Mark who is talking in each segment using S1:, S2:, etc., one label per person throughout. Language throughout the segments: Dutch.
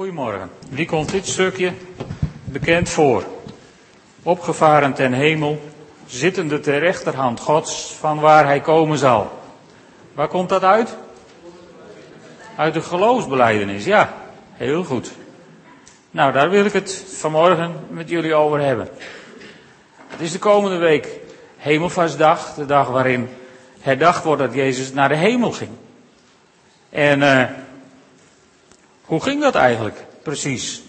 S1: Goedemorgen. Wie komt dit stukje bekend voor? Opgevaren ten hemel, zittende ter rechterhand Gods, van waar hij komen zal. Waar komt dat uit? Uit de geloofsbeleidenis, ja. Heel goed. Nou, daar wil ik het vanmorgen met jullie over hebben. Het is de komende week Hemelvastdag, de dag waarin herdacht wordt dat Jezus naar de hemel ging. En uh, hoe ging dat eigenlijk precies?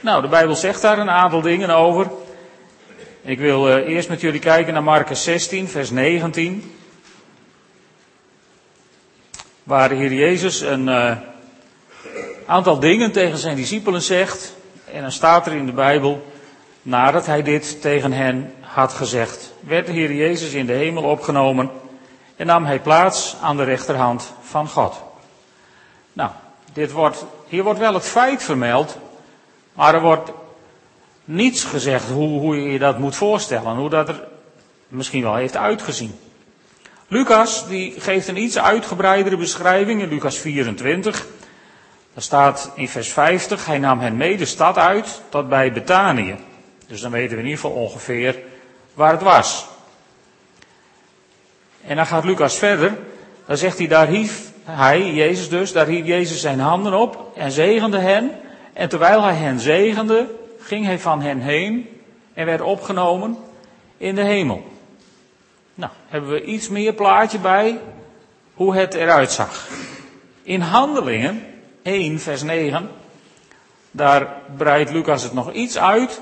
S1: Nou, de Bijbel zegt daar een aantal dingen over. Ik wil uh, eerst met jullie kijken naar Marcus 16, vers 19. Waar de Heer Jezus een uh, aantal dingen tegen zijn discipelen zegt. En dan staat er in de Bijbel, nadat hij dit tegen hen had gezegd, werd de Heer Jezus in de hemel opgenomen en nam hij plaats aan de rechterhand van God. Nou, dit wordt, hier wordt wel het feit vermeld, maar er wordt niets gezegd hoe, hoe je dat moet voorstellen, hoe dat er misschien wel heeft uitgezien. Lucas die geeft een iets uitgebreidere beschrijving in Lucas 24. Daar staat in vers 50, hij nam hen mee de stad uit tot bij Betanië. Dus dan weten we in ieder geval ongeveer waar het was. En dan gaat Lucas verder, dan zegt hij, daar hief hij, Jezus dus, daar hief Jezus zijn handen op en zegende hen. En terwijl hij hen zegende, ging hij van hen heen en werd opgenomen in de hemel. Nou, hebben we iets meer plaatje bij hoe het eruit zag. In Handelingen 1, vers 9, daar breidt Lucas het nog iets uit.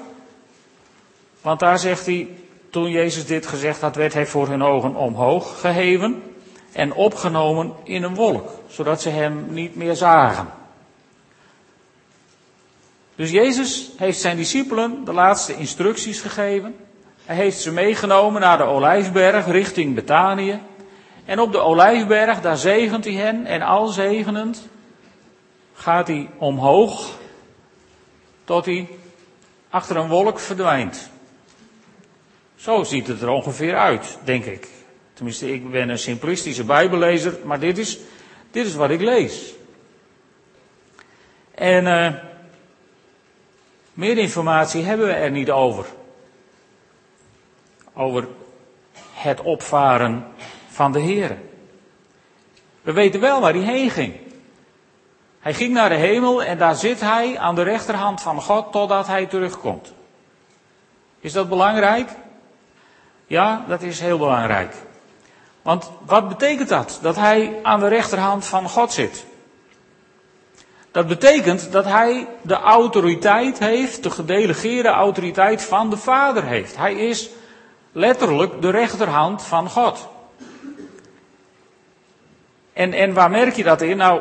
S1: Want daar zegt hij, toen Jezus dit gezegd had, werd hij voor hun ogen omhoog geheven en opgenomen in een wolk, zodat ze hem niet meer zagen. Dus Jezus heeft zijn discipelen de laatste instructies gegeven. Hij heeft ze meegenomen naar de Olijfberg richting Betanië. En op de Olijfberg, daar zegent hij hen en al zegenend gaat hij omhoog tot hij achter een wolk verdwijnt. Zo ziet het er ongeveer uit, denk ik. Tenminste, ik ben een simplistische bijbellezer, maar dit is, dit is wat ik lees. En uh, meer informatie hebben we er niet over. Over het opvaren van de Heer. We weten wel waar hij heen ging. Hij ging naar de hemel en daar zit hij aan de rechterhand van God totdat hij terugkomt. Is dat belangrijk? Ja, dat is heel belangrijk. Want wat betekent dat? Dat hij aan de rechterhand van God zit. Dat betekent dat hij de autoriteit heeft, de gedelegeerde autoriteit van de Vader heeft. Hij is letterlijk de rechterhand van God. En, en waar merk je dat in? Nou,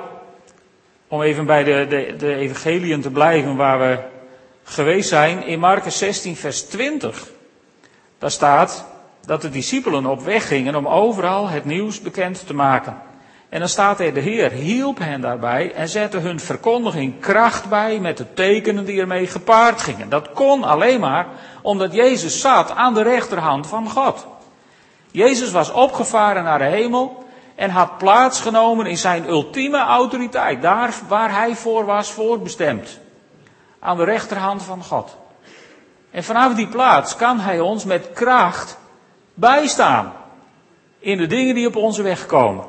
S1: om even bij de, de, de evangeliën te blijven waar we geweest zijn, in Marcus 16, vers 20. Daar staat, dat de discipelen op weg gingen om overal het nieuws bekend te maken. En dan staat er, de Heer hielp hen daarbij en zette hun verkondiging kracht bij met de tekenen die ermee gepaard gingen. Dat kon alleen maar omdat Jezus zat aan de rechterhand van God. Jezus was opgevaren naar de hemel en had plaatsgenomen in zijn ultieme autoriteit, daar waar hij voor was voorbestemd. Aan de rechterhand van God. En vanaf die plaats kan hij ons met kracht bijstaan in de dingen die op onze weg komen.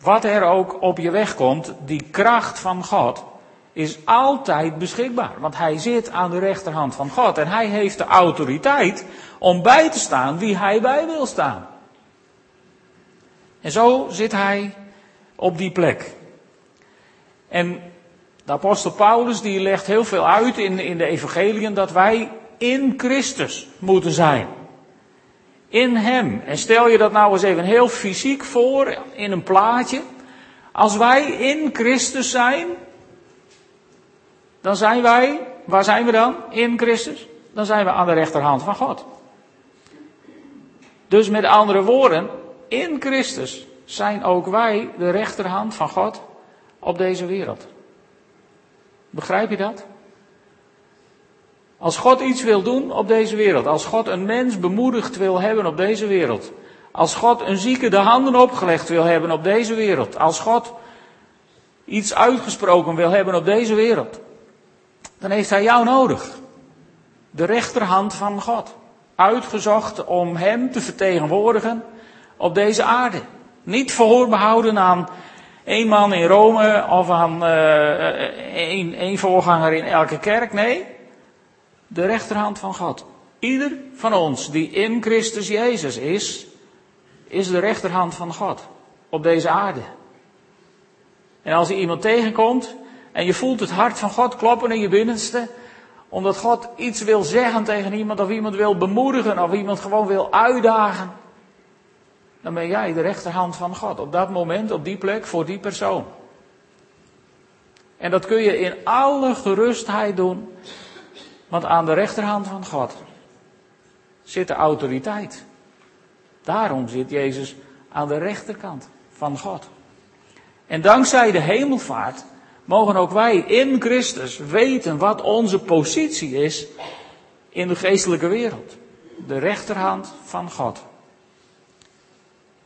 S1: Wat er ook op je weg komt, die kracht van God is altijd beschikbaar. Want hij zit aan de rechterhand van God en hij heeft de autoriteit om bij te staan wie hij bij wil staan. En zo zit hij op die plek. En de apostel Paulus die legt heel veel uit in, in de evangeliën dat wij in Christus moeten zijn in Hem. En stel je dat nou eens even heel fysiek voor in een plaatje. Als wij in Christus zijn, dan zijn wij, waar zijn we dan? In Christus. Dan zijn we aan de rechterhand van God. Dus met andere woorden, in Christus zijn ook wij de rechterhand van God op deze wereld. Begrijp je dat? Als God iets wil doen op deze wereld, als God een mens bemoedigd wil hebben op deze wereld, als God een zieke de handen opgelegd wil hebben op deze wereld, als God iets uitgesproken wil hebben op deze wereld, dan heeft hij jou nodig. De rechterhand van God. Uitgezocht om hem te vertegenwoordigen op deze aarde. Niet voorbehouden aan één man in Rome of aan uh, één, één voorganger in elke kerk. Nee, de rechterhand van God. Ieder van ons die in Christus Jezus is, is de rechterhand van God op deze aarde. En als je iemand tegenkomt en je voelt het hart van God kloppen in je binnenste, omdat God iets wil zeggen tegen iemand of iemand wil bemoedigen of iemand gewoon wil uitdagen, dan ben jij de rechterhand van God op dat moment, op die plek, voor die persoon. En dat kun je in alle gerustheid doen, want aan de rechterhand van God zit de autoriteit. Daarom zit Jezus aan de rechterkant van God. En dankzij de hemelvaart mogen ook wij in Christus weten wat onze positie is in de geestelijke wereld. De rechterhand van God.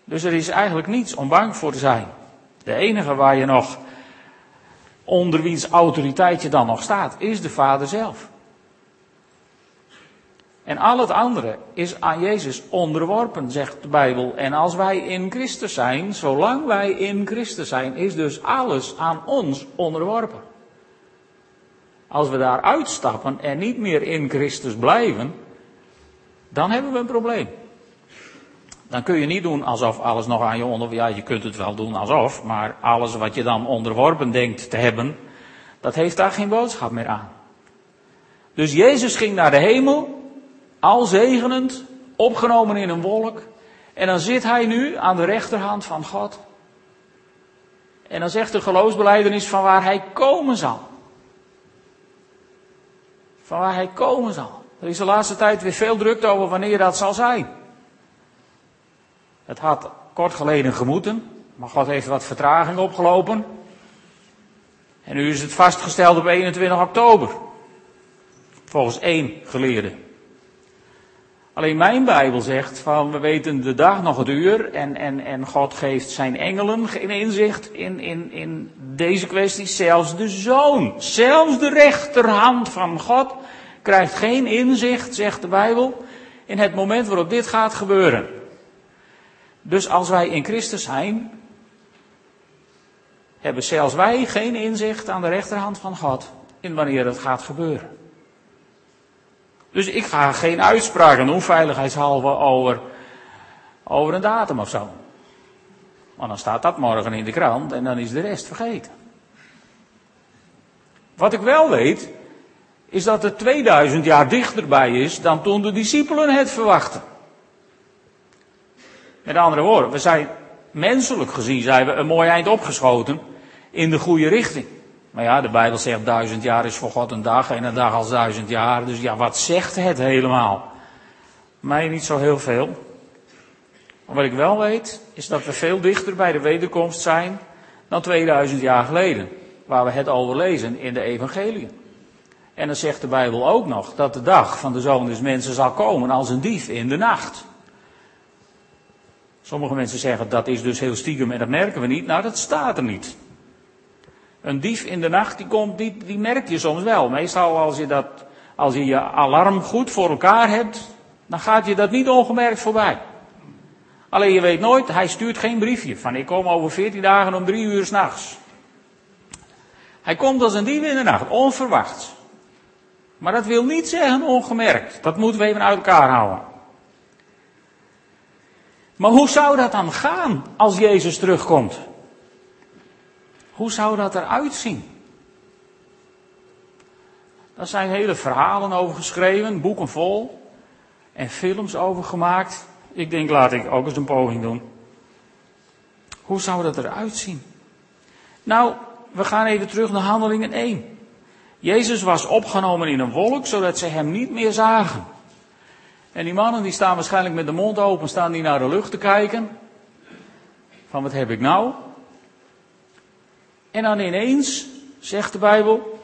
S1: Dus er is eigenlijk niets om bang voor te zijn. De enige waar je nog onder wiens autoriteit je dan nog staat, is de Vader zelf. En al het andere is aan Jezus onderworpen, zegt de Bijbel. En als wij in Christus zijn, zolang wij in Christus zijn, is dus alles aan ons onderworpen. Als we daar uitstappen en niet meer in Christus blijven, dan hebben we een probleem. Dan kun je niet doen alsof alles nog aan je onder... Ja, je kunt het wel doen alsof, maar alles wat je dan onderworpen denkt te hebben, dat heeft daar geen boodschap meer aan. Dus Jezus ging naar de hemel al zegenend, opgenomen in een wolk. En dan zit hij nu aan de rechterhand van God. En dan zegt de geloofsbeleidenis van waar hij komen zal. Van waar hij komen zal. Er is de laatste tijd weer veel drukte over wanneer dat zal zijn. Het had kort geleden gemoeten, maar God heeft wat vertraging opgelopen. En nu is het vastgesteld op 21 oktober. Volgens één geleerde. Alleen mijn Bijbel zegt van we weten de dag nog het uur en, en, en God geeft zijn engelen geen inzicht in, in, in deze kwestie. Zelfs de zoon, zelfs de rechterhand van God krijgt geen inzicht, zegt de Bijbel, in het moment waarop dit gaat gebeuren. Dus als wij in Christus zijn, hebben zelfs wij geen inzicht aan de rechterhand van God in wanneer het gaat gebeuren. Dus ik ga geen uitspraken doen, veiligheidshalve, over, over een datum of zo. Want dan staat dat morgen in de krant en dan is de rest vergeten. Wat ik wel weet, is dat het 2000 jaar dichterbij is dan toen de discipelen het verwachten. Met andere woorden, we zijn menselijk gezien zijn we een mooi eind opgeschoten in de goede richting. Maar ja, de Bijbel zegt duizend jaar is voor God een dag en een dag als duizend jaar. Dus ja, wat zegt het helemaal? Mij niet zo heel veel. Maar wat ik wel weet, is dat we veel dichter bij de wederkomst zijn dan 2000 jaar geleden. Waar we het over lezen in de evangelie. En dan zegt de Bijbel ook nog dat de dag van de Zoon des Mensen zal komen als een dief in de nacht. Sommige mensen zeggen dat is dus heel stiekem en dat merken we niet. Nou, dat staat er niet. Een dief in de nacht, die, komt, die, merk je soms wel. Meestal als je, dat, als je je alarm goed voor elkaar hebt, dan gaat je dat niet ongemerkt voorbij. Alleen je weet nooit, hij stuurt geen briefje van ik kom over 14 dagen om drie uur s'nachts. Hij komt als een dief in de nacht, onverwachts. Maar dat wil niet zeggen ongemerkt. Dat moeten we even uit elkaar houden. Maar hoe zou dat dan gaan als Jezus terugkomt? Hoe zou dat eruit zien? Daar zijn hele verhalen over geschreven, boeken vol en films over gemaakt. Ik denk, laat ik ook eens een poging doen. Hoe zou dat eruit zien? Nou, we gaan even terug naar Handelingen 1. Jezus was opgenomen in een wolk, zodat ze hem niet meer zagen. En die mannen die staan waarschijnlijk met de mond open, staan die naar de lucht te kijken. Van wat heb ik nou? En dan ineens, zegt de Bijbel,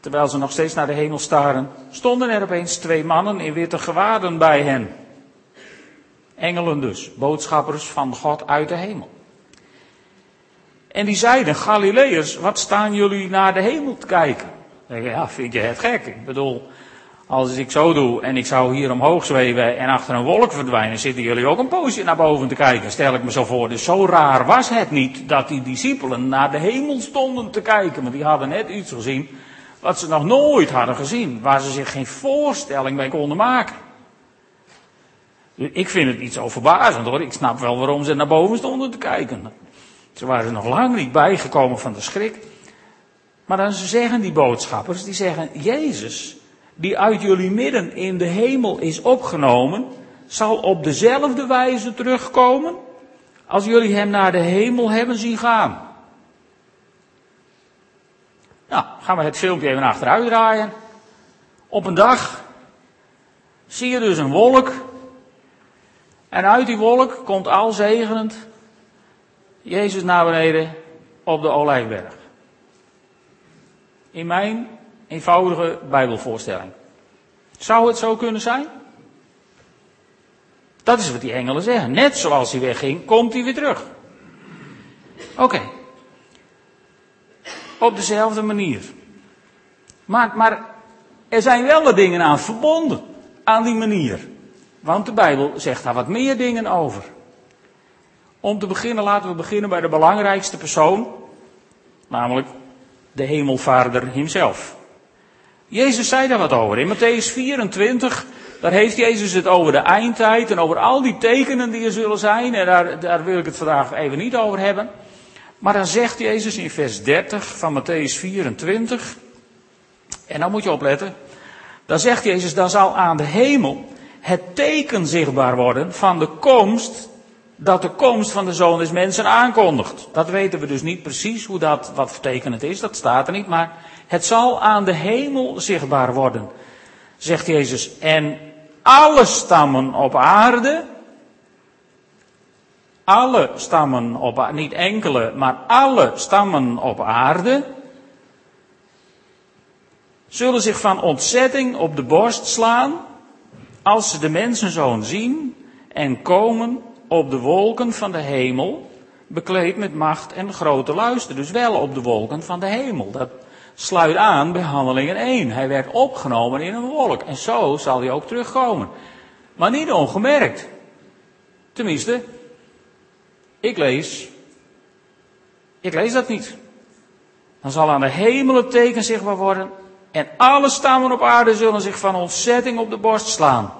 S1: terwijl ze nog steeds naar de hemel staren, stonden er opeens twee mannen in witte gewaden bij hen. Engelen dus, boodschappers van God uit de hemel. En die zeiden, Galileërs, wat staan jullie naar de hemel te kijken? Ja, vind je het gek? Ik bedoel, als ik zo doe en ik zou hier omhoog zweven en achter een wolk verdwijnen, zitten jullie ook een poosje naar boven te kijken, stel ik me zo voor. Dus zo raar was het niet dat die discipelen naar de hemel stonden te kijken, want die hadden net iets gezien wat ze nog nooit hadden gezien, waar ze zich geen voorstelling bij konden maken. Ik vind het niet zo verbazend hoor, ik snap wel waarom ze naar boven stonden te kijken. Ze waren nog lang niet bijgekomen van de schrik. Maar dan zeggen die boodschappers, die zeggen, Jezus, die uit jullie midden in de hemel is opgenomen, zal op dezelfde wijze terugkomen als jullie hem naar de hemel hebben zien gaan. Nou, gaan we het filmpje even achteruit draaien. Op een dag zie je dus een wolk. En uit die wolk komt al zegenend Jezus naar beneden op de Olijfberg. In mijn eenvoudige Bijbelvoorstelling. Zou het zo kunnen zijn? Dat is wat die engelen zeggen. Net zoals hij wegging, komt hij weer terug. Oké. Op dezelfde manier. Maar, maar er zijn wel wat dingen aan verbonden. Aan die manier. Want de Bijbel zegt daar wat meer dingen over. Om te beginnen, laten we beginnen bij de belangrijkste persoon. Namelijk de hemelvader hemzelf. Jezus zei daar wat over. In Matthäus 24, daar heeft Jezus het over de eindtijd en over al die tekenen die er zullen zijn. En daar, daar wil ik het vandaag even niet over hebben. Maar dan zegt Jezus in vers 30 van Matthäus 24. En dan moet je opletten. Dan zegt Jezus, dan zal aan de hemel het teken zichtbaar worden van de komst, dat de komst van de Zoon des Mensen aankondigt. Dat weten we dus niet precies hoe dat, wat voor is, dat staat er niet, maar het zal aan de hemel zichtbaar worden, zegt Jezus. En alle stammen op aarde, alle stammen op aarde, niet enkele, maar alle stammen op aarde, zullen zich van ontzetting op de borst slaan als ze de mensenzoon zien en komen op de wolken van de hemel, bekleed met macht en grote luister. Dus wel op de wolken van de hemel. Dat sluit aan bij handelingen 1. Hij werd opgenomen in een wolk. En zo zal hij ook terugkomen. Maar niet ongemerkt. Tenminste, ik lees. Ik lees dat niet. Dan zal aan de hemel het teken zichtbaar worden. En alle stammen op aarde zullen zich van ontzetting op de borst slaan.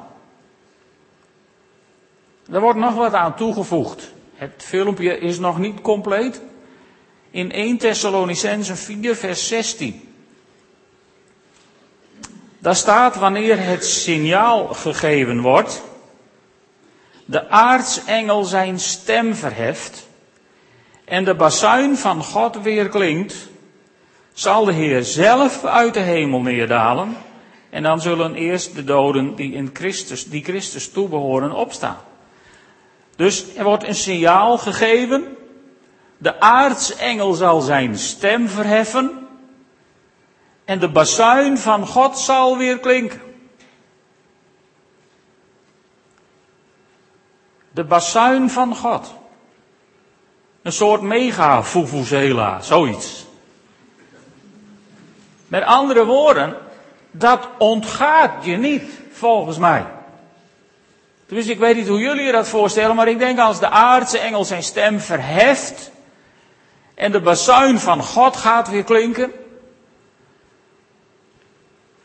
S1: Er wordt nog wat aan toegevoegd. Het filmpje is nog niet compleet. In 1 Thessalonicense 4 vers 16. Daar staat wanneer het signaal gegeven wordt, de aartsengel zijn stem verheft en de bazuin van God weer klinkt, zal de Heer zelf uit de hemel neerdalen en dan zullen eerst de doden die in Christus, die Christus toebehoren, opstaan. Dus er wordt een signaal gegeven. De aartsengel zal zijn stem verheffen. En de bazuin van God zal weer klinken. De bazuin van God. Een soort mega fufuzela, zoiets. Met andere woorden, dat ontgaat je niet, volgens mij. Dus ik weet niet hoe jullie je dat voorstellen, maar ik denk als de aardse engel zijn stem verheft en de bazuin van God gaat weer klinken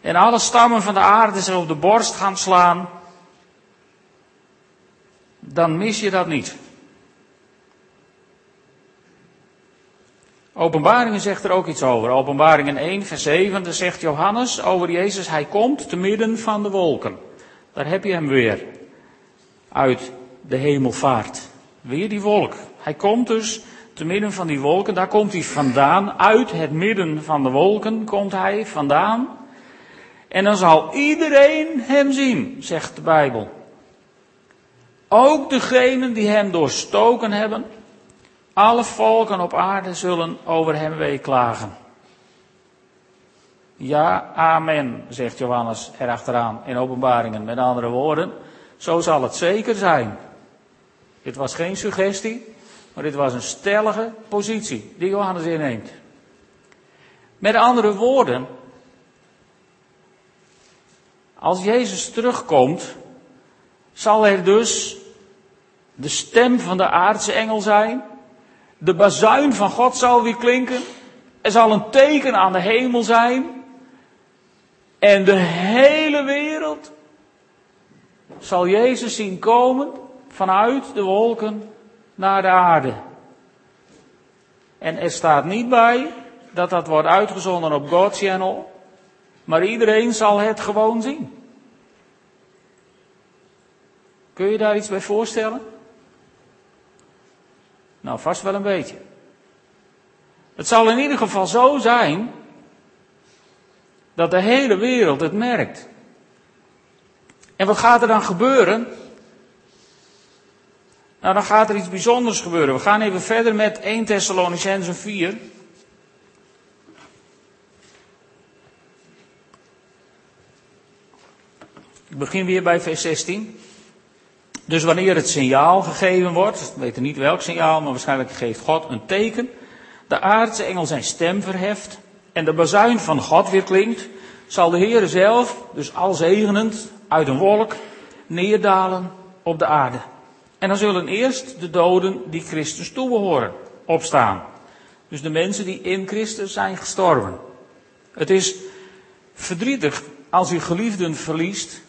S1: en alle stammen van de aarde zich op de borst gaan slaan, dan mis je dat niet. Openbaringen zegt er ook iets over. Openbaringen 1, vers 7, daar zegt Johannes over Jezus, hij komt te midden van de wolken. Daar heb je hem weer uit de hemelvaart. Weer die wolk. Hij komt dus te midden van die wolken, daar komt hij vandaan, uit het midden van de wolken komt hij vandaan. En dan zal iedereen hem zien, zegt de Bijbel. Ook degenen die hem doorstoken hebben, alle volken op aarde zullen over hem weeklagen. Ja, amen, zegt Johannes erachteraan in openbaringen. Met andere woorden, zo zal het zeker zijn. Dit was geen suggestie. Maar dit was een stellige positie die Johannes inneemt. Met andere woorden, als Jezus terugkomt, zal er dus de stem van de aardse engel zijn, de bazuin van God zal weer klinken, er zal een teken aan de hemel zijn en de hele wereld zal Jezus zien komen vanuit de wolken naar de aarde. En er staat niet bij dat dat wordt uitgezonden op God Channel, maar iedereen zal het gewoon zien. Kun je daar iets bij voorstellen? Nou, vast wel een beetje. Het zal in ieder geval zo zijn dat de hele wereld het merkt. En wat gaat er dan gebeuren? Nou, dan gaat er iets bijzonders gebeuren. We gaan even verder met 1 Thessalonicenzen 4. Ik begin weer bij vers 16. Dus wanneer het signaal gegeven wordt, we weten niet welk signaal, maar waarschijnlijk geeft God een teken. De aardse engel zijn stem verheft en de bazuin van God weer klinkt, zal de Heer zelf, dus alzegenend, uit een wolk neerdalen op de aarde. En dan zullen eerst de doden die Christus toebehoren opstaan. Dus de mensen die in Christus zijn gestorven. Het is verdrietig als u geliefden verliest,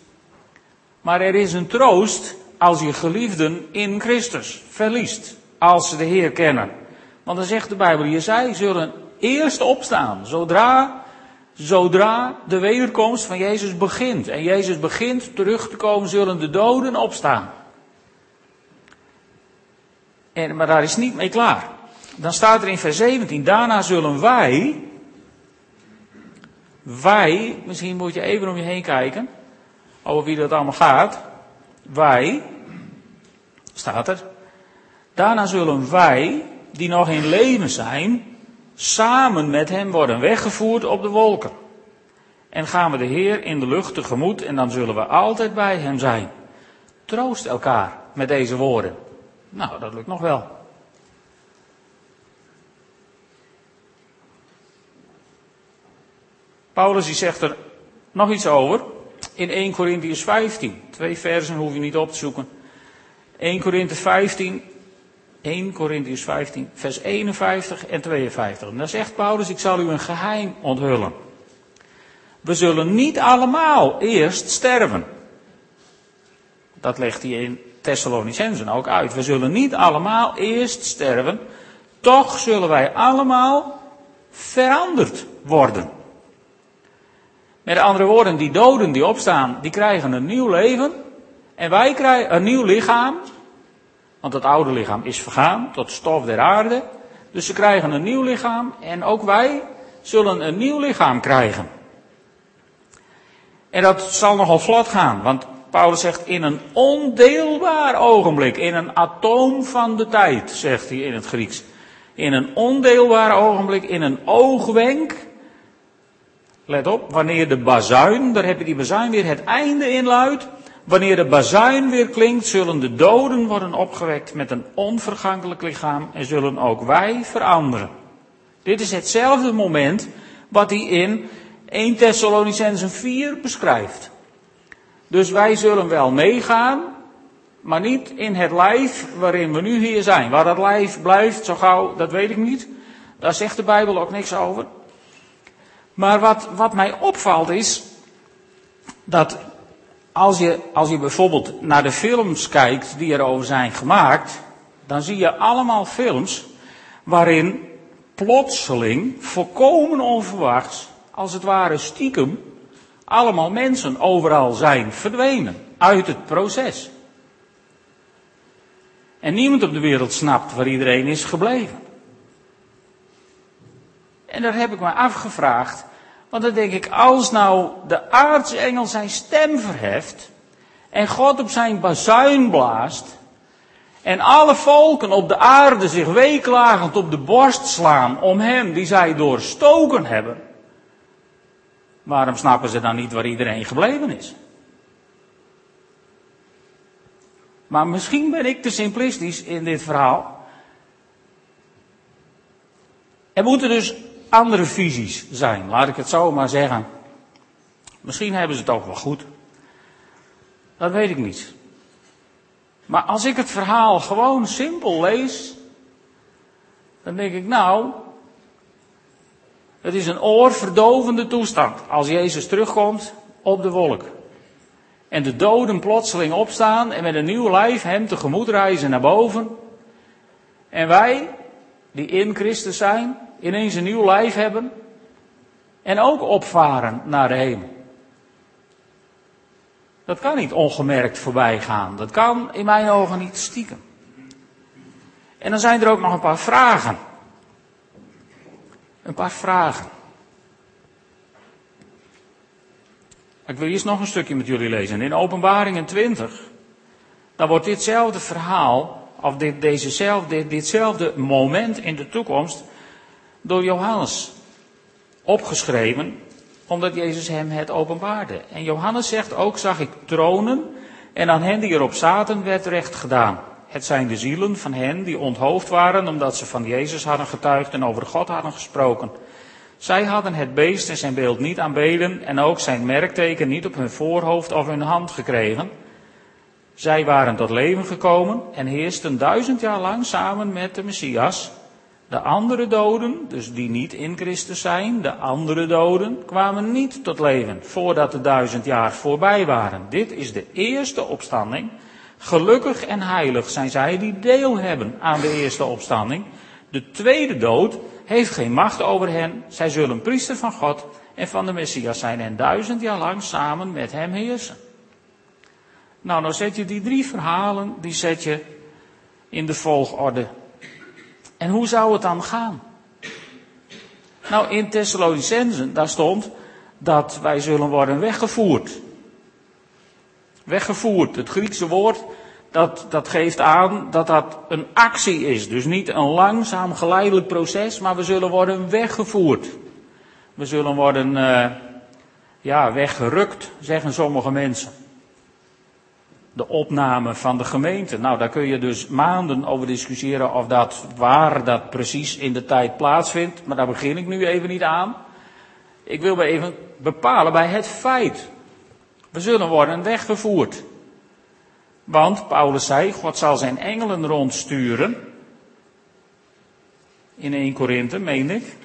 S1: maar er is een troost als je geliefden in Christus verliest. Als ze de Heer kennen. Want dan zegt de Bijbel, je zij zullen eerst opstaan, zodra, zodra de wederkomst van Jezus begint. En Jezus begint terug te komen, zullen de doden opstaan. En, maar daar is niet mee klaar. Dan staat er in vers 17, daarna zullen wij, wij, misschien moet je even om je heen kijken, over wie dat allemaal gaat. Wij, staat er, daarna zullen wij, die nog in leven zijn, samen met hem worden weggevoerd op de wolken. En gaan we de Heer in de lucht tegemoet en dan zullen we altijd bij hem zijn. Troost elkaar met deze woorden. Nou, dat lukt nog wel. Paulus die zegt er nog iets over in 1 Corinthians 15. Twee versen hoef je niet op te zoeken. 1 Corinthians 15, 1 Corinthians 15, vers 51 en 52. En dan zegt Paulus, ik zal u een geheim onthullen. We zullen niet allemaal eerst sterven. Dat legt hij in Thessalonicensen ook uit. We zullen niet allemaal eerst sterven, toch zullen wij allemaal veranderd worden. Met andere woorden, die doden die opstaan, die krijgen een nieuw leven. En wij krijgen een nieuw lichaam. Want het oude lichaam is vergaan tot stof der aarde. Dus ze krijgen een nieuw lichaam. En ook wij zullen een nieuw lichaam krijgen. En dat zal nogal vlot gaan. Want Paulus zegt in een ondeelbaar ogenblik, in een atoom van de tijd, zegt hij in het Grieks. In een ondeelbaar ogenblik, in een oogwenk. Let op, wanneer de bazuin, daar heb je die bazuin weer, het einde inluidt. Wanneer de bazuin weer klinkt, zullen de doden worden opgewekt met een onvergankelijk lichaam en zullen ook wij veranderen. Dit is hetzelfde moment wat hij in 1 Thessalonicenzen 4 beschrijft. Dus wij zullen wel meegaan, maar niet in het lijf waarin we nu hier zijn. Waar dat lijf blijft zo gauw, dat weet ik niet. Daar zegt de Bijbel ook niks over. Maar wat, wat mij opvalt is dat als je, als je bijvoorbeeld naar de films kijkt die erover zijn gemaakt, dan zie je allemaal films waarin plotseling, volkomen onverwachts, als het ware stiekem, allemaal mensen overal zijn verdwenen uit het proces. En niemand op de wereld snapt waar iedereen is gebleven. En daar heb ik me afgevraagd, want dan denk ik, als nou de aartsengel zijn stem verheft en God op zijn bazuin blaast en alle volken op de aarde zich weeklagend op de borst slaan om hem die zij doorstoken hebben, waarom snappen ze dan niet waar iedereen gebleven is? Maar misschien ben ik te simplistisch in dit verhaal. Er moeten dus andere visies zijn, laat ik het zo maar zeggen. Misschien hebben ze het ook wel goed. Dat weet ik niet. Maar als ik het verhaal gewoon simpel lees, dan denk ik, nou, het is een oorverdovende toestand als Jezus terugkomt op de wolk. En de doden plotseling opstaan en met een nieuw lijf hem tegemoet reizen naar boven. En wij, die in Christus zijn, ineens een nieuw lijf hebben en ook opvaren naar de hemel. Dat kan niet ongemerkt voorbij gaan. Dat kan in mijn ogen niet stiekem. En dan zijn er ook nog een paar vragen. Een paar vragen. Ik wil eerst nog een stukje met jullie lezen. In Openbaringen 20, dan wordt ditzelfde verhaal, of dit, dezezelfde, ditzelfde moment in de toekomst, door Johannes opgeschreven, omdat Jezus hem het openbaarde. En Johannes zegt ook, zag ik tronen, en aan hen die erop zaten werd recht gedaan. Het zijn de zielen van hen die onthoofd waren omdat ze van Jezus hadden getuigd en over God hadden gesproken. Zij hadden het beest en zijn beeld niet aanbeden en ook zijn merkteken niet op hun voorhoofd of hun hand gekregen. Zij waren tot leven gekomen en heersten duizend jaar lang samen met de Messias. De andere doden, dus die niet in Christus zijn, de andere doden, kwamen niet tot leven voordat de duizend jaar voorbij waren. Dit is de eerste opstanding. Gelukkig en heilig zijn zij die deel hebben aan de eerste opstanding. De tweede dood heeft geen macht over hen. Zij zullen priester van God en van de Messias zijn en duizend jaar lang samen met hem heersen. Nou, nou zet je die drie verhalen, die zet je in de volgorde. En hoe zou het dan gaan? Nou, in Thessalonicenzen, daar stond dat wij zullen worden weggevoerd. Weggevoerd. Het Griekse woord, dat, dat geeft aan dat dat een actie is. Dus niet een langzaam geleidelijk proces, maar we zullen worden weggevoerd. We zullen worden, uh, ja, weggerukt, zeggen sommige mensen. De opname van de gemeente. Nou, daar kun je dus maanden over discussiëren of dat, waar dat precies in de tijd plaatsvindt. Maar daar begin ik nu even niet aan. Ik wil me even bepalen bij het feit we zullen worden weggevoerd. Want Paulus zei, God zal zijn engelen rondsturen. In 1 Korinthe, meen ik.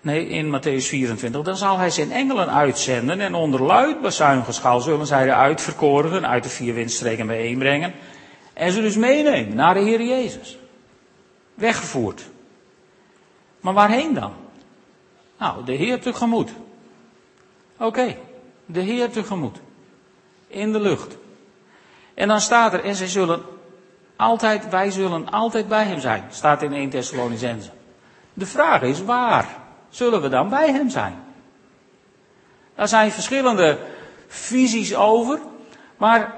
S1: Nee, in Matthäus 24. Dan zal hij zijn engelen uitzenden en onder luid bazuingeschal zullen zij de uitverkorenen uit de vier windstreken bijeenbrengen. En ze dus meenemen naar de Heer Jezus. Weggevoerd. Maar waarheen dan? Nou, de Heer tegemoet. Oké, de Heer tegemoet. In de lucht. En dan staat er, en zij zullen altijd, wij zullen altijd bij hem zijn. Staat in 1 Thessalonicense. De vraag is, waar zullen we dan bij hem zijn? Daar zijn verschillende visies over. Maar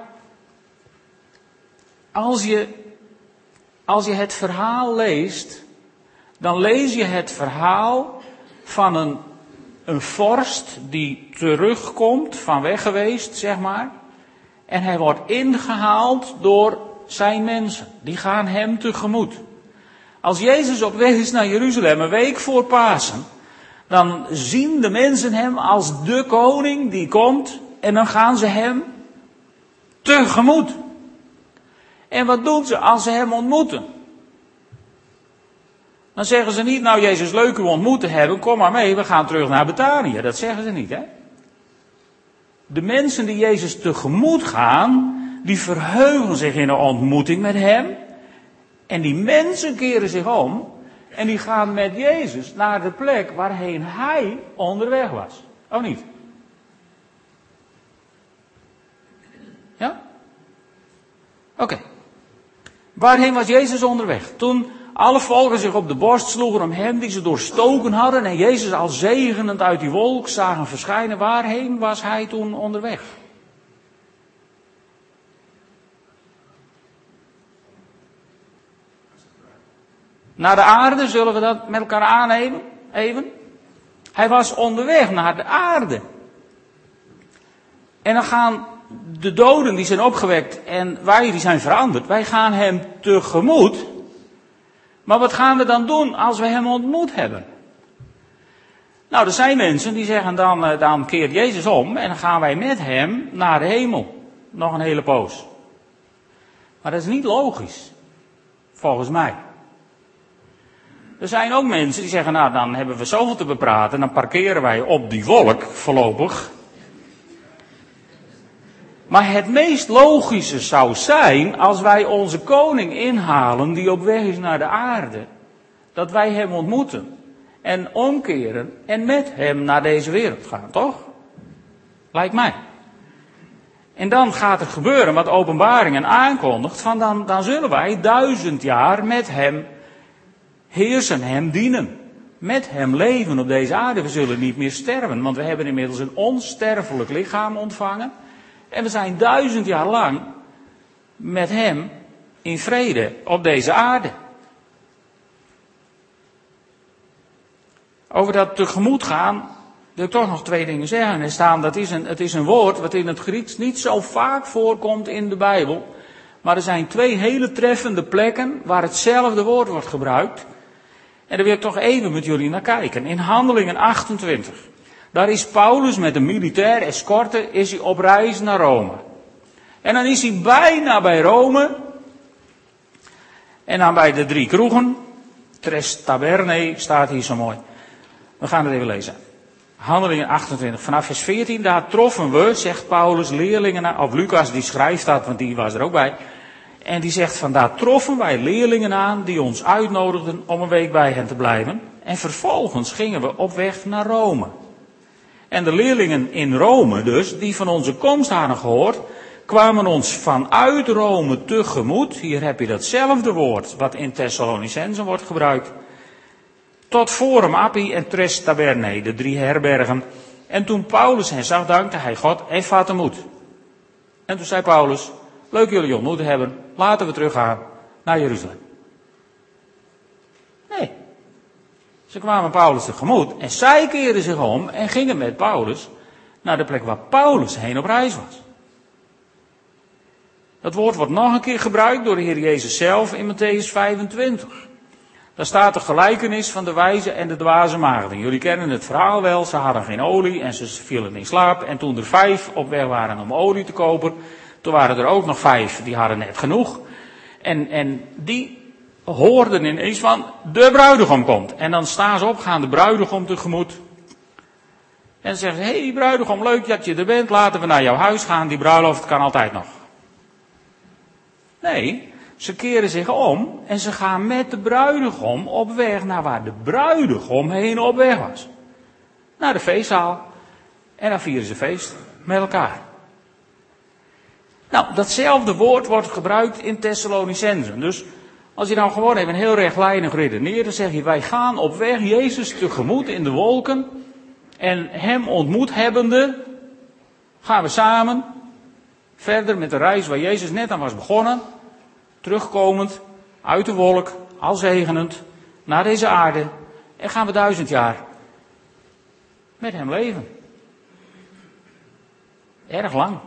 S1: als je, als je het verhaal leest, dan lees je het verhaal van een een vorst die terugkomt, van weg geweest, zeg maar. En hij wordt ingehaald door zijn mensen. Die gaan hem tegemoet. Als Jezus op weg is naar Jeruzalem, een week voor Pasen, dan zien de mensen hem als de koning die komt en dan gaan ze hem tegemoet. En wat doen ze als ze hem ontmoeten? Dan zeggen ze niet, nou Jezus, leuk u ontmoet te hebben, kom maar mee, we gaan terug naar Betanië. Dat zeggen ze niet, hè? De mensen die Jezus tegemoet gaan, die verheugen zich in een ontmoeting met Hem. En die mensen keren zich om en die gaan met Jezus naar de plek waarheen Hij onderweg was. Of niet? Ja? Oké. Waarheen was Jezus onderweg? Toen alle volken zich op de borst sloegen om hem die ze doorstoken hadden en Jezus al zegenend uit die wolk zagen verschijnen. Waarheen was hij toen onderweg? Naar de aarde, zullen we dat met elkaar aannemen? Even. Hij was onderweg naar de aarde. En dan gaan de doden die zijn opgewekt en wij die zijn veranderd, wij gaan hem tegemoet Maar wat gaan we dan doen als we hem ontmoet hebben? Nou, er zijn mensen die zeggen dan, eh, dan keert Jezus om en dan gaan wij met hem naar de hemel. Nog een hele poos. Maar dat is niet logisch. Volgens mij. Er zijn ook mensen die zeggen, nou dan hebben we zoveel te bepraten, dan parkeren wij op die wolk voorlopig. Maar het meest logische zou zijn als wij onze koning inhalen die op weg is naar de aarde. Dat wij hem ontmoeten en omkeren en met hem naar deze wereld gaan, toch? Lijkt mij. En dan gaat er gebeuren wat openbaringen aankondigt, van dan, dan zullen wij duizend jaar met hem heersen, hem dienen. Met hem leven op deze aarde. We zullen niet meer sterven, want we hebben inmiddels een onsterfelijk lichaam ontvangen. En we zijn duizend jaar lang met hem in vrede op deze aarde. Over dat tegemoet gaan wil ik toch nog twee dingen zeggen. Er staan, dat is een, het is een woord wat in het Grieks niet zo vaak voorkomt in de Bijbel. Maar er zijn twee hele treffende plekken waar hetzelfde woord wordt gebruikt. En daar wil ik toch even met jullie naar kijken. In Handelingen 28. Daar is Paulus met een militair escorte is hij op reis naar Rome. En dan is hij bijna bij Rome. En dan bij de drie kroegen. Tres Taberne staat hier zo mooi. We gaan het even lezen. Handelingen 28, vanaf vers 14, daar troffen we, zegt Paulus, leerlingen, of Lucas die schrijft dat, want die was er ook bij. En die zegt van daar troffen wij leerlingen aan die ons uitnodigden om een week bij hen te blijven. En vervolgens gingen we op weg naar Rome. En de leerlingen in Rome dus, die van onze komst hadden gehoord, kwamen ons vanuit Rome tegemoet. Hier heb je datzelfde woord wat in Thessalonicense wordt gebruikt. Tot Forum Appi en Tres Taberne, de drie herbergen. En toen Paulus hen zag, dankte hij God en vatte moed. En toen zei Paulus, leuk jullie ontmoet hebben, laten we teruggaan naar Jeruzalem. Nee. Ze kwamen Paulus tegemoet en zij keerden zich om en gingen met Paulus naar de plek waar Paulus heen op reis was. Dat woord wordt nog een keer gebruikt door de Heer Jezus zelf in Matthäus 25. Daar staat de gelijkenis van de wijze en de dwaze maagden. Jullie kennen het verhaal wel, ze hadden geen olie en ze vielen in slaap. En toen er vijf op weg waren om olie te kopen, toen waren er ook nog vijf, die hadden net genoeg. En, en die hoorden ineens van, de bruidegom komt. En dan staan ze op, gaan de bruidegom tegemoet. En zeggen ze, hé hey, bruidegom, leuk dat je er bent, laten we naar jouw huis gaan, die bruiloft kan altijd nog. Nee, ze keren zich om en ze gaan met de bruidegom op weg naar waar de bruidegom heen op weg was. Naar de feestzaal. En dan vieren ze feest met elkaar. Nou, datzelfde woord wordt gebruikt in Thessalonicenzen. Dus als je nou gewoon even heel rechtlijnig redeneert, dan zeg je, wij gaan op weg Jezus tegemoet in de wolken. En hem ontmoet hebbende, gaan we samen verder met de reis waar Jezus net aan was begonnen terugkomend uit de wolk, al zegenend, naar deze aarde. En gaan we duizend jaar met hem leven. Erg lang.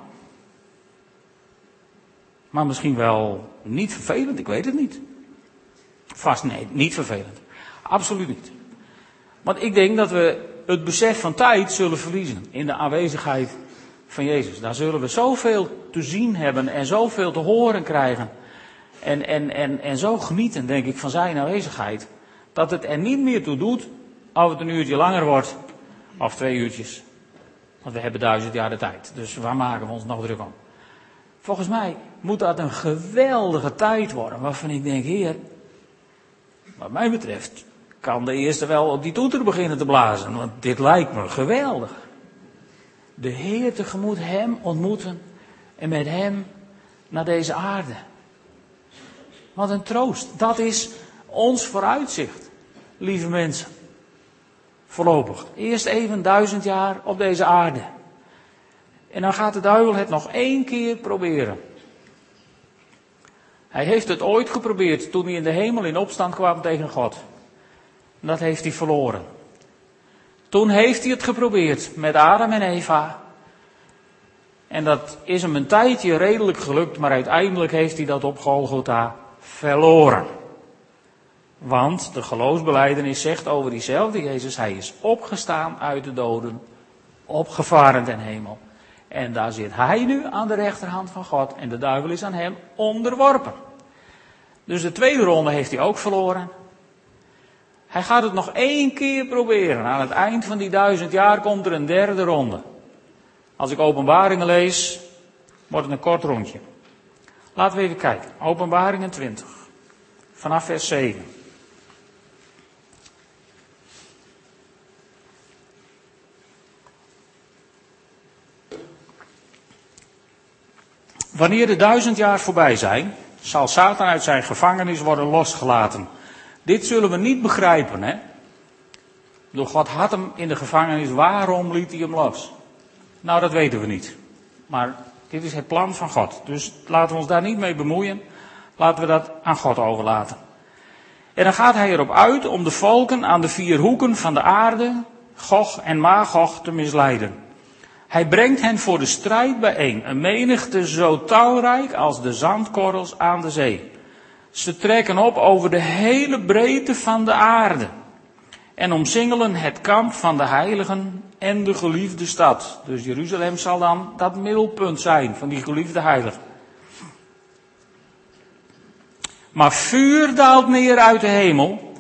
S1: Maar misschien wel niet vervelend, ik weet het niet. Vast nee, niet vervelend. Absoluut niet. Want ik denk dat we het besef van tijd zullen verliezen in de aanwezigheid van Jezus. Daar zullen we zoveel te zien hebben en zoveel te horen krijgen. En, en, en, en zo genieten, denk ik, van zijn aanwezigheid. Dat het er niet meer toe doet of het een uurtje langer wordt. Of twee uurtjes. Want we hebben duizend jaar de tijd. Dus waar maken we ons nog druk om? Volgens mij moet dat een geweldige tijd worden. Waarvan ik denk, heer, wat mij betreft kan de eerste wel op die toeter beginnen te blazen. Want dit lijkt me geweldig. De Heer tegemoet hem ontmoeten en met hem naar deze aarde. Wat een troost. Dat is ons vooruitzicht, lieve mensen. Voorlopig. Eerst even duizend jaar op deze aarde. En dan gaat de duivel het nog één keer proberen. Hij heeft het ooit geprobeerd toen hij in de hemel in opstand kwam tegen God. Dat heeft hij verloren. Toen heeft hij het geprobeerd met Adam en Eva. En dat is hem een tijdje redelijk gelukt, maar uiteindelijk heeft hij dat op Golgotha verloren. Want de geloofsbeleidenis zegt over diezelfde Jezus, hij is opgestaan uit de doden, opgevaren ten hemel. En daar zit hij nu aan de rechterhand van God en de duivel is aan hem onderworpen. Dus de tweede ronde heeft hij ook verloren. Hij gaat het nog één keer proberen. Aan het eind van die duizend jaar komt er een derde ronde. Als ik openbaringen lees, wordt het een kort rondje. Laten we even kijken. Openbaringen 20. Vanaf vers 7. Wanneer de duizend jaar voorbij zijn, zal Satan uit zijn gevangenis worden losgelaten. Dit zullen we niet begrijpen, hè? Door God had hem in de gevangenis, waarom liet hij hem los? Nou, dat weten we niet. Maar dit is het plan van God. Dus laten we ons daar niet mee bemoeien. Laten we dat aan God overlaten. En dan gaat hij erop uit om de volken aan de vier hoeken van de aarde, Gog en Magog, te misleiden. Hij brengt hen voor de strijd bijeen, een menigte zo talrijk als de zandkorrels aan de zee. Ze trekken op over de hele breedte van de aarde en omsingelen het kamp van de heiligen en de geliefde stad. Dus Jeruzalem zal dan dat middelpunt zijn van die geliefde heiligen. Maar vuur daalt neer uit de hemel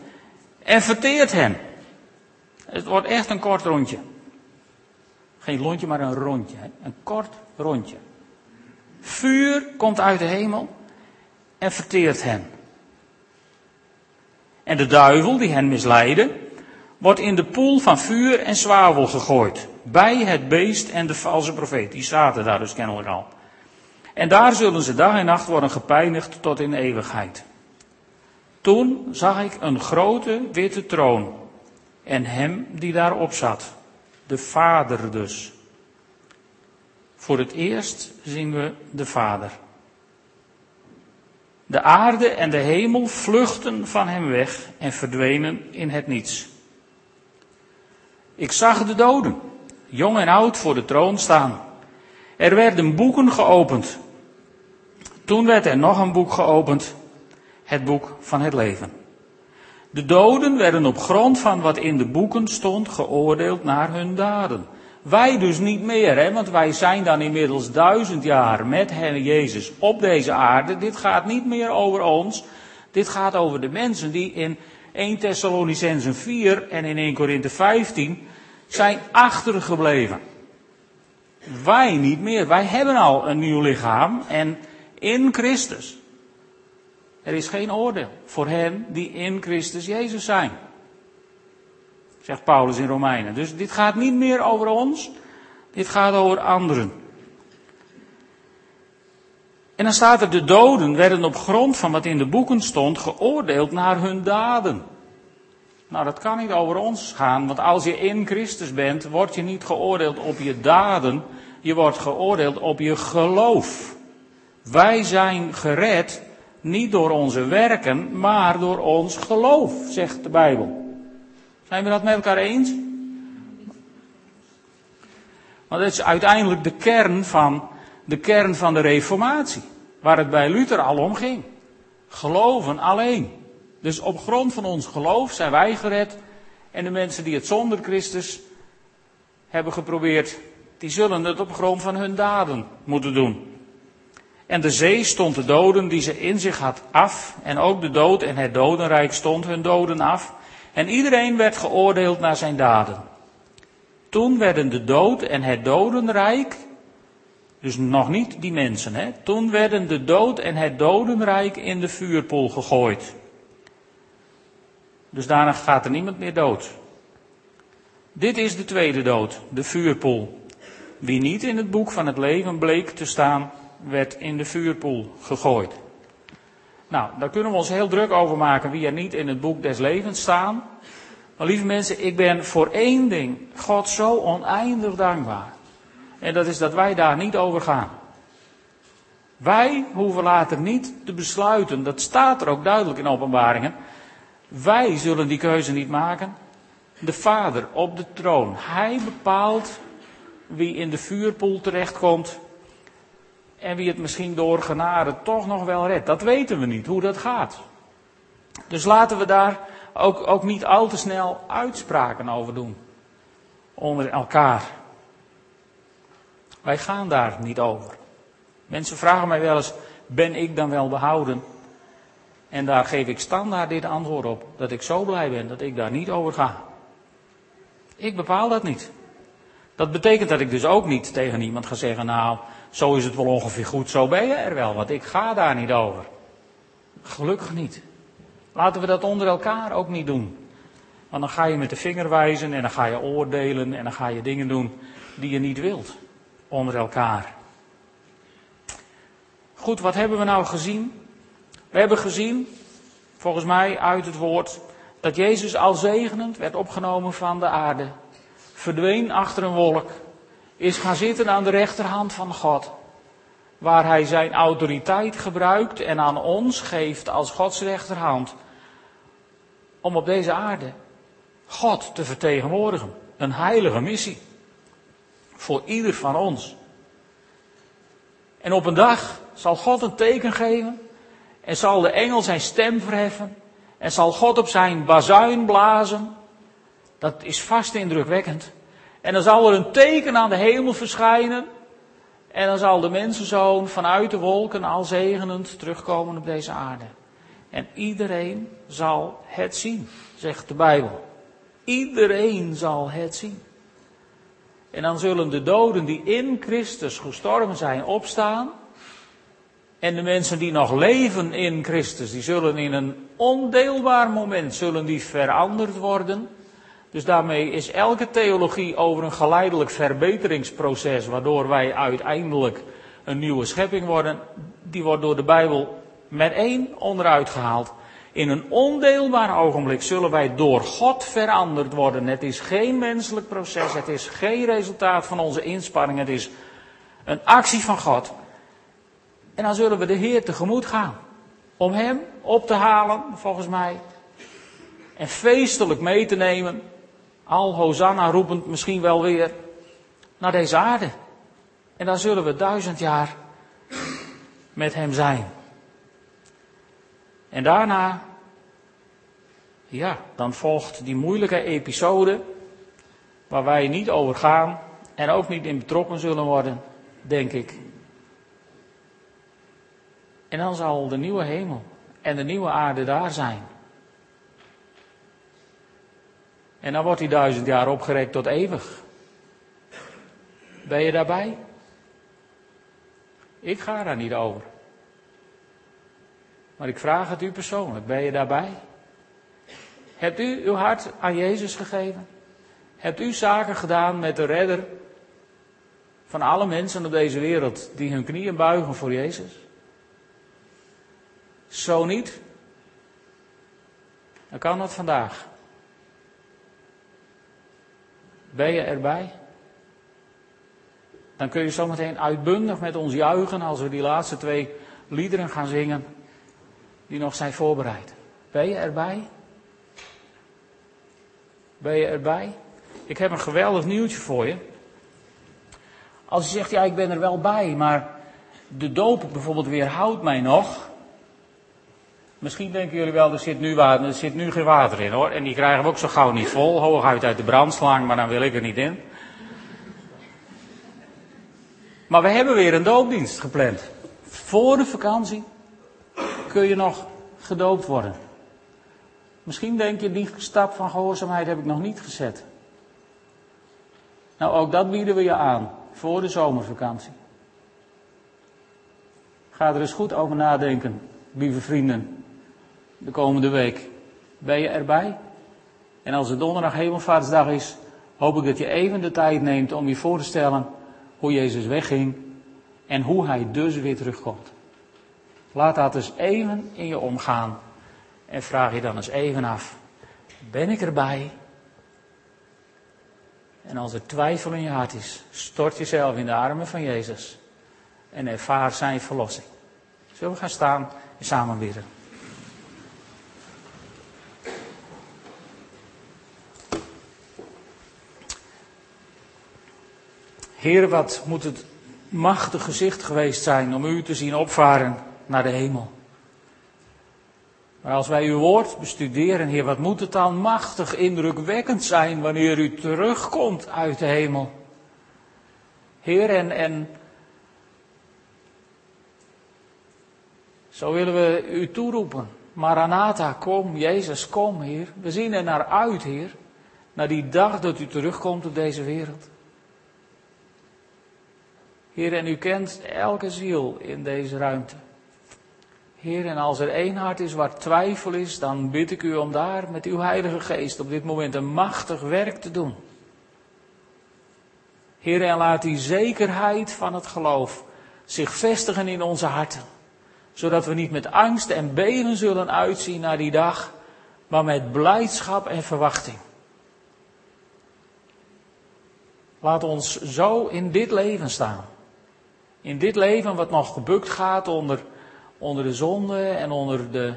S1: en verteert hen. Het wordt echt een kort rondje. Geen lontje, maar een rondje. Een kort rondje. Vuur komt uit de hemel en verteert hen. En de duivel die hen misleidde, wordt in de poel van vuur en zwavel gegooid. Bij het beest en de valse profeet. Die zaten daar dus kennelijk al. En daar zullen ze dag en nacht worden gepijnigd tot in eeuwigheid. Toen zag ik een grote witte troon en hem die daarop zat. De Vader dus. Voor het eerst zien we de Vader. De aarde en de hemel vluchten van hem weg en verdwenen in het niets. Ik zag de doden, jong en oud, voor de troon staan. Er werden boeken geopend. Toen werd er nog een boek geopend, het boek van het leven. De doden werden op grond van wat in de boeken stond geoordeeld naar hun daden. Wij dus niet meer, hè, want wij zijn dan inmiddels duizend jaar met Heer Jezus op deze aarde. Dit gaat niet meer over ons. Dit gaat over de mensen die in 1 Thessalonicenzen 4 en in 1 Korinthe 15 zijn achtergebleven. Wij niet meer. Wij hebben al een nieuw lichaam en in Christus. Er is geen oordeel voor hen die in Christus Jezus zijn. Zegt Paulus in Romeinen. Dus dit gaat niet meer over ons, dit gaat over anderen. En dan staat er, de doden werden op grond van wat in de boeken stond geoordeeld naar hun daden. Nou, dat kan niet over ons gaan, want als je in Christus bent, word je niet geoordeeld op je daden, je wordt geoordeeld op je geloof. Wij zijn gered niet door onze werken, maar door ons geloof, zegt de Bijbel. Zijn we dat met elkaar eens? Want dat is uiteindelijk de kern van de kern van de Reformatie, waar het bij Luther al om ging. Geloven alleen. Dus op grond van ons geloof zijn wij gered. En de mensen die het zonder Christus hebben geprobeerd, die zullen het op grond van hun daden moeten doen. En de zee stond de doden die ze in zich had af. En ook de dood en het dodenrijk stond hun doden af. En iedereen werd geoordeeld naar zijn daden. Toen werden de dood en het dodenrijk, dus nog niet die mensen, hè, toen werden de dood en het dodenrijk in de vuurpoel gegooid. Dus daarna gaat er niemand meer dood. Dit is de tweede dood, de vuurpoel. Wie niet in het boek van het leven bleek te staan, werd in de vuurpoel gegooid. Nou, daar kunnen we ons heel druk over maken wie er niet in het boek des levens staan. Maar lieve mensen, ik ben voor één ding God zo oneindig dankbaar. En dat is dat wij daar niet over gaan. Wij hoeven later niet te besluiten, dat staat er ook duidelijk in openbaringen. Wij zullen die keuze niet maken. De Vader op de troon, Hij bepaalt wie in de vuurpoel terechtkomt en wie het misschien door genade toch nog wel redt. Dat weten we niet, hoe dat gaat. Dus laten we daar ook, ook niet al te snel uitspraken over doen. Onder elkaar. Wij gaan daar niet over. Mensen vragen mij wel eens, ben ik dan wel behouden? En daar geef ik standaard dit antwoord op. Dat ik zo blij ben dat ik daar niet over ga. Ik bepaal dat niet. Dat betekent dat ik dus ook niet tegen iemand ga zeggen, nou, zo is het wel ongeveer goed, zo ben je er wel, want ik ga daar niet over. Gelukkig niet. Laten we dat onder elkaar ook niet doen. Want dan ga je met de vinger wijzen en dan ga je oordelen en dan ga je dingen doen die je niet wilt onder elkaar. Goed, wat hebben we nou gezien? We hebben gezien, volgens mij uit het woord, dat Jezus al zegenend werd opgenomen van de aarde, verdween achter een wolk, is gaan zitten aan de rechterhand van God, waar hij zijn autoriteit gebruikt en aan ons geeft als Gods rechterhand, om op deze aarde God te vertegenwoordigen. Een heilige missie. Voor ieder van ons. En op een dag zal God een teken geven en zal de engel zijn stem verheffen en zal God op zijn bazuin blazen. Dat is vast indrukwekkend. En dan zal er een teken aan de hemel verschijnen. En dan zal de mensenzoon vanuit de wolken al zegenend terugkomen op deze aarde. En iedereen zal het zien, zegt de Bijbel. Iedereen zal het zien. En dan zullen de doden die in Christus gestorven zijn opstaan. En de mensen die nog leven in Christus, die zullen in een ondeelbaar moment zullen die veranderd worden. Dus daarmee is elke theologie over een geleidelijk verbeteringsproces, waardoor wij uiteindelijk een nieuwe schepping worden, die wordt door de Bijbel met één onderuit gehaald. In een ondeelbaar ogenblik zullen wij door God veranderd worden. Het is geen menselijk proces, het is geen resultaat van onze inspanning, het is een actie van God. En dan zullen we de Heer tegemoet gaan. Om Hem op te halen, volgens mij. En feestelijk mee te nemen. Al Hosanna roepend misschien wel weer naar deze aarde. En dan zullen we duizend jaar met Hem zijn. En daarna, ja, dan volgt die moeilijke episode waar wij niet over gaan en ook niet in betrokken zullen worden, denk ik. En dan zal de nieuwe hemel en de nieuwe aarde daar zijn. En dan wordt die duizend jaar opgerekt tot eeuwig. Ben je daarbij? Ik ga daar niet over. Maar ik vraag het u persoonlijk, ben je daarbij? Hebt u uw hart aan Jezus gegeven? Hebt u zaken gedaan met de redder van alle mensen op deze wereld die hun knieën buigen voor Jezus? Zo niet, dan kan dat vandaag. Ben je erbij? Dan kun je zometeen uitbundig met ons juichen als we die laatste twee liederen gaan zingen die nog zijn voorbereid. Ben je erbij? Ben je erbij? Ik heb een geweldig nieuwtje voor je. Als je zegt, ja, ik ben er wel bij, maar de doop bijvoorbeeld weerhoudt mij nog. Misschien denken jullie wel, er zit, nu water, er zit nu geen water in hoor. En die krijgen we ook zo gauw niet vol. Hooguit uit de brandslang, maar dan wil ik er niet in. Maar we hebben weer een doopdienst gepland. Voor de vakantie kun je nog gedoopt worden. Misschien denk je, die stap van gehoorzaamheid heb ik nog niet gezet. Nou, ook dat bieden we je aan voor de zomervakantie. Ga er eens goed over nadenken, lieve vrienden, de komende week. Ben je erbij? En als het donderdag hemelvaartsdag is, hoop ik dat je even de tijd neemt om je voor te stellen hoe Jezus wegging en hoe hij dus weer terugkomt. Laat dat eens even in je omgaan en vraag je dan eens even af, ben ik erbij? En als er twijfel in je hart is, stort jezelf in de armen van Jezus en ervaar zijn verlossing. Zullen we gaan staan en samen bidden? Heer, wat moet het machtig gezicht geweest zijn om u te zien opvaren naar de hemel. Maar als wij uw woord bestuderen, Heer, wat moet het dan machtig indrukwekkend zijn wanneer u terugkomt uit de hemel. Heer, en, en zo willen we u toeroepen. Maranatha, kom, Jezus, kom, Heer. We zien er naar uit, Heer, naar die dag dat u terugkomt op deze wereld. Heer, en u kent elke ziel in deze ruimte. Heer, en als er één hart is waar twijfel is, dan bid ik u om daar met uw Heilige Geest op dit moment een machtig werk te doen. Heer, en laat die zekerheid van het geloof zich vestigen in onze harten. Zodat we niet met angst en beven zullen uitzien naar die dag, maar met blijdschap en verwachting. Laat ons zo in dit leven staan. In dit leven wat nog gebukt gaat onder, onder de zonde en onder de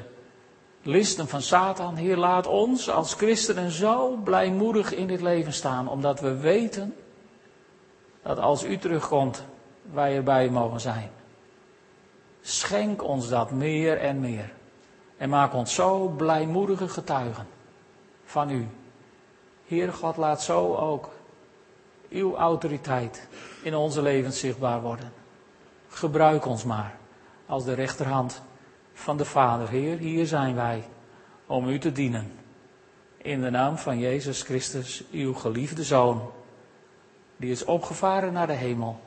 S1: listen van Satan. Heer, laat ons als christenen zo blijmoedig in dit leven staan, omdat we weten dat als u terugkomt, wij erbij mogen zijn. Schenk ons dat meer en meer. En maak ons zo blijmoedige getuigen van u. Heer God, laat zo ook uw autoriteit in onze levens zichtbaar worden. Gebruik ons maar als de rechterhand van de Vader. Heer, hier zijn wij om u te dienen. In de naam van Jezus Christus, uw geliefde Zoon, die is opgevaren naar de hemel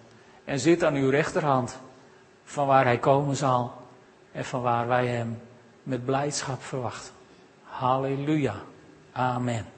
S1: en zit aan uw rechterhand, van waar hij komen zal en van waar wij hem met blijdschap verwachten. Halleluja. Amen.